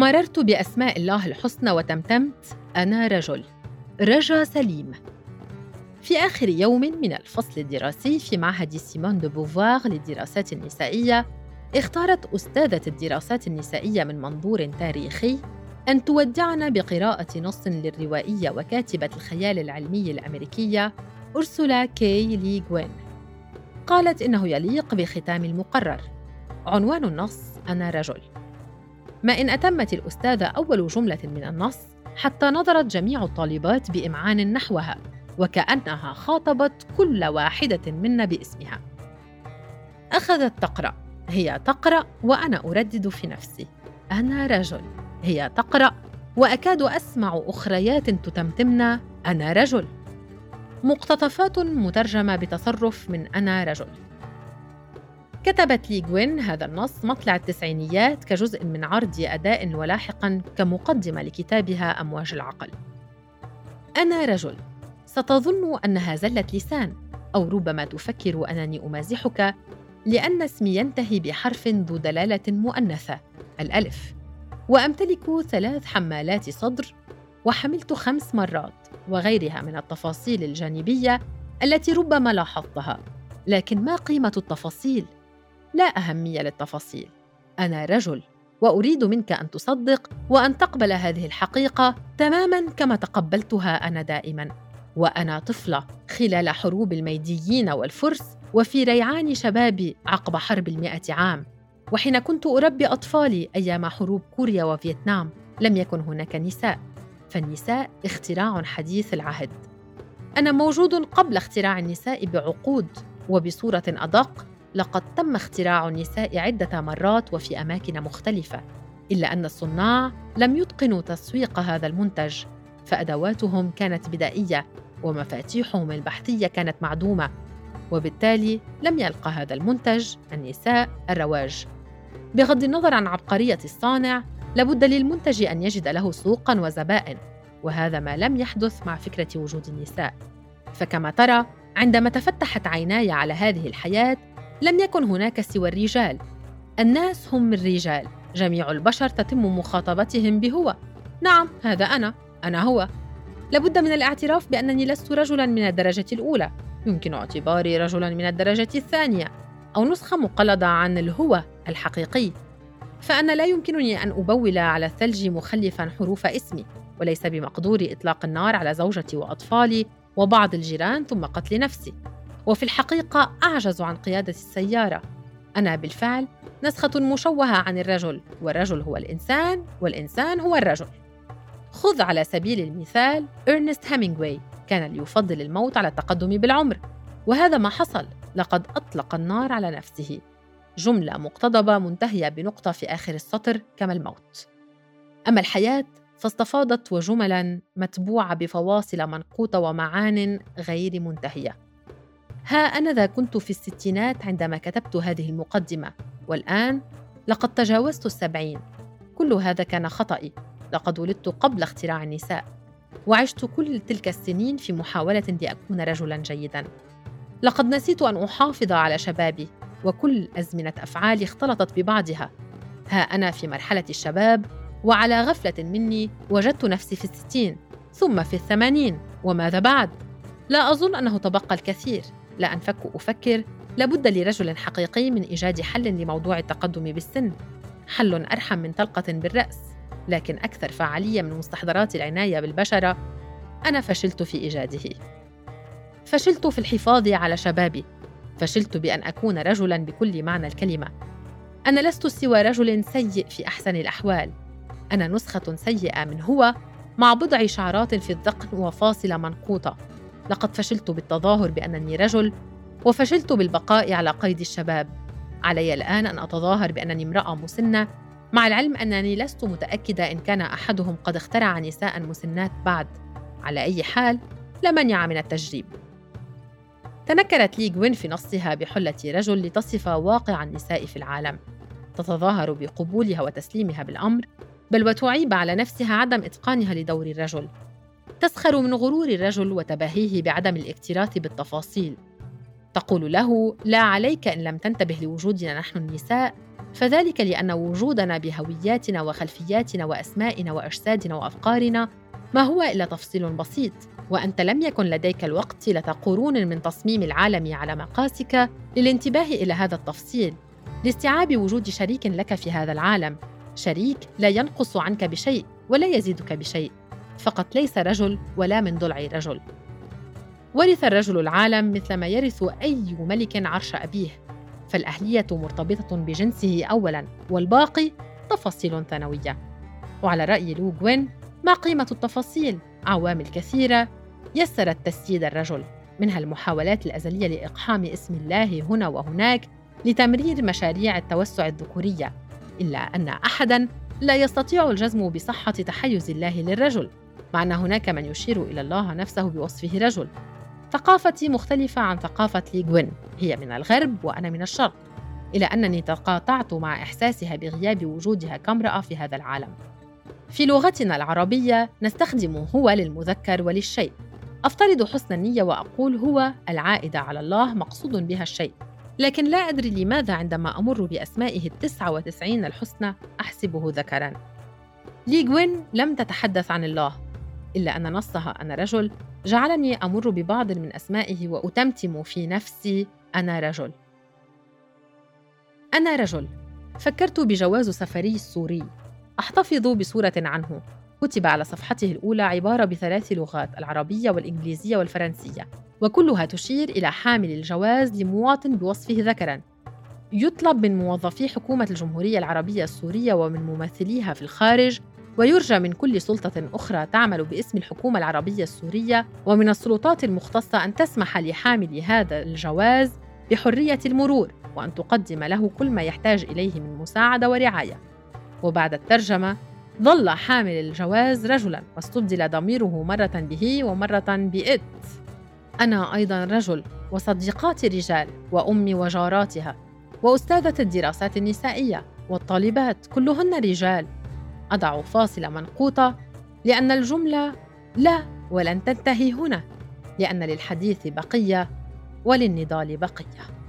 مررت بأسماء الله الحسنى وتمتمت أنا رجل رجا سليم. في آخر يوم من الفصل الدراسي في معهد سيمون دو بوفوار للدراسات النسائية اختارت أستاذة الدراسات النسائية من منظور تاريخي أن تودعنا بقراءة نص للروائية وكاتبة الخيال العلمي الأمريكية أرسولا كي لي غوين. قالت إنه يليق بختام المقرر. عنوان النص أنا رجل. ما إن أتمت الأستاذة أول جملة من النص حتى نظرت جميع الطالبات بإمعان نحوها وكأنها خاطبت كل واحدة منا باسمها. أخذت تقرأ هي تقرأ وأنا أردد في نفسي. أنا رجل هي تقرأ وأكاد أسمع أخريات تتمتمن أنا رجل. مقتطفات مترجمة بتصرف من أنا رجل. كتبت لي جوين هذا النص مطلع التسعينيات كجزء من عرض أداء ولاحقا كمقدمة لكتابها أمواج العقل. أنا رجل. ستظن أنها زلة لسان أو ربما تفكر أنني أمازحك لأن اسمي ينتهي بحرف ذو دلالة مؤنثة الألف. وأمتلك ثلاث حمالات صدر وحملت خمس مرات وغيرها من التفاصيل الجانبية التي ربما لاحظتها. لكن ما قيمة التفاصيل؟ لا أهمية للتفاصيل. أنا رجل وأريد منك أن تصدق وأن تقبل هذه الحقيقة تماماً كما تقبلتها أنا دائماً. وأنا طفلة خلال حروب الميديين والفرس وفي ريعان شبابي عقب حرب المئة عام. وحين كنت أربي أطفالي أيام حروب كوريا وفيتنام لم يكن هناك نساء. فالنساء اختراع حديث العهد. أنا موجود قبل اختراع النساء بعقود وبصورة أدق لقد تم اختراع النساء عدة مرات وفي أماكن مختلفة إلا أن الصناع لم يتقنوا تسويق هذا المنتج فأدواتهم كانت بدائية ومفاتيحهم البحثية كانت معدومة وبالتالي لم يلقى هذا المنتج النساء الرواج. بغض النظر عن عبقرية الصانع لابد للمنتج أن يجد له سوقا وزبائن وهذا ما لم يحدث مع فكرة وجود النساء. فكما ترى عندما تفتحت عيناي على هذه الحياة لم يكن هناك سوى الرجال. الناس هم الرجال جميع البشر تتم مخاطبتهم بهو. نعم هذا أنا. أنا هو. لابد من الاعتراف بأنني لست رجلا من الدرجة الأولى. يمكن اعتباري رجلا من الدرجة الثانية. أو نسخة مقلدة عن الهو الحقيقي. فأنا لا يمكنني أن أبول على الثلج مخلفا حروف اسمي. وليس بمقدوري إطلاق النار على زوجتي وأطفالي وبعض الجيران ثم قتل نفسي. وفي الحقيقة أعجز عن قيادة السيارة. أنا بالفعل نسخة مشوهة عن الرجل والرجل هو الإنسان والإنسان هو الرجل. خذ على سبيل المثال إرنست هامينغواي كان ليفضل الموت على التقدم بالعمر. وهذا ما حصل. لقد أطلق النار على نفسه. جملة مقتضبة منتهية بنقطة في آخر السطر كما الموت. أما الحياة فاستفاضت وجملا متبوعة بفواصل منقوطة ومعان غير منتهية. ها أنا ذا كنت في الستينات عندما كتبت هذه المقدمة والآن لقد تجاوزت السبعين. كل هذا كان خطأي. لقد ولدت قبل اختراع النساء. وعشت كل تلك السنين في محاولة لأكون رجلا جيدا. لقد نسيت أن أحافظ على شبابي وكل أزمنة أفعالي اختلطت ببعضها. ها أنا في مرحلة الشباب وعلى غفلة مني وجدت نفسي في الستين ثم في الثمانين وماذا بعد؟ لا أظن أنه تبقى الكثير. لا أنفك أفكر لابد لرجل حقيقي من إيجاد حل لموضوع التقدم بالسن. حل أرحم من طلقة بالرأس لكن أكثر فعالية من مستحضرات العناية بالبشرة. أنا فشلت في إيجاده. فشلت في الحفاظ على شبابي. فشلت بأن أكون رجلا بكل معنى الكلمة. أنا لست سوى رجل سيء في أحسن الأحوال. أنا نسخة سيئة من هو مع بضع شعرات في الذقن وفاصله منقوطة. لقد فشلت بالتظاهر بأنني رجل وفشلت بالبقاء على قيد الشباب. علي الآن أن أتظاهر بأنني امرأة مسنة مع العلم أنني لست متأكدة إن كان أحدهم قد اخترع نساء مسنات بعد. على أي حال لا مانع من التجريب. تنكرت لي جوين في نصها بحلة رجل لتصف واقع النساء في العالم. تتظاهر بقبولها وتسليمها بالأمر بل وتعيب على نفسها عدم إتقانها لدور الرجل. تسخر من غرور الرجل وتباهيه بعدم الاكتراث بالتفاصيل. تقول له لا عليك إن لم تنتبه لوجودنا نحن النساء. فذلك لأن وجودنا بهوياتنا وخلفياتنا وأسمائنا وأجسادنا وأفكارنا ما هو إلا تفصيل بسيط. وأنت لم يكن لديك الوقت طيله قرون من تصميم العالم على مقاسك للانتباه إلى هذا التفصيل. لاستيعاب وجود شريك لك في هذا العالم. شريك لا ينقص عنك بشيء ولا يزيدك بشيء. فقط ليس رجل ولا من ضلع رجل. ورث الرجل العالم مثلما يرث أي ملك عرش أبيه. فالأهلية مرتبطة بجنسه اولا والباقي تفاصيل ثانوية. وعلى رأي لو جوين ما قيمة التفاصيل؟ عوامل كثيرة. يسرت تسييد الرجل منها المحاولات الأزلية لإقحام اسم الله هنا وهناك لتمرير مشاريع التوسع الذكورية إلا أن احدا لا يستطيع الجزم بصحة تحيز الله للرجل. مع أن هناك من يشير إلى الله نفسه بوصفه رجل. ثقافتي مختلفة عن ثقافه لي جوين. هي من الغرب وأنا من الشرق. إلى أنني تقاطعت مع إحساسها بغياب وجودها كامرأة في هذا العالم. في لغتنا العربية نستخدم هو للمذكر وللشيء. أفترض حسن النية وأقول هو العائده على الله مقصود بها الشيء. لكن لا أدري لماذا عندما أمر بأسمائه التسعة وتسعين الحسنى أحسبه ذكرا. لي جوين لم تتحدث عن الله. إلا أن نصها أنا رجل جعلني أمر ببعض من أسمائه وأتمتم في نفسي أنا رجل. أنا رجل. فكرت بجواز سفري السوري. أحتفظ بصورة عنه. كتب على صفحته الأولى عبارة بثلاث لغات العربية والإنجليزية والفرنسية وكلها تشير إلى حامل الجواز لمواطن بوصفه ذكرا. يطلب من موظفي حكومة الجمهورية العربية السورية ومن ممثليها في الخارج ويرجى من كل سلطة أخرى تعمل باسم الحكومة العربية السورية ومن السلطات المختصة أن تسمح لحامل هذا الجواز بحرية المرور وأن تقدم له كل ما يحتاج إليه من مساعدة ورعاية. وبعد الترجمة ظل حامل الجواز رجلا واستبدل ضميره مرة به ومرة بإت. أنا أيضا رجل وصديقاتي رجال وأمي وجاراتها وأستاذة الدراسات النسائية والطالبات كلهن رجال أضع فاصلة منقوطة لأن الجملة لا ولن تنتهي هنا لأن للحديث بقية وللنضال بقية.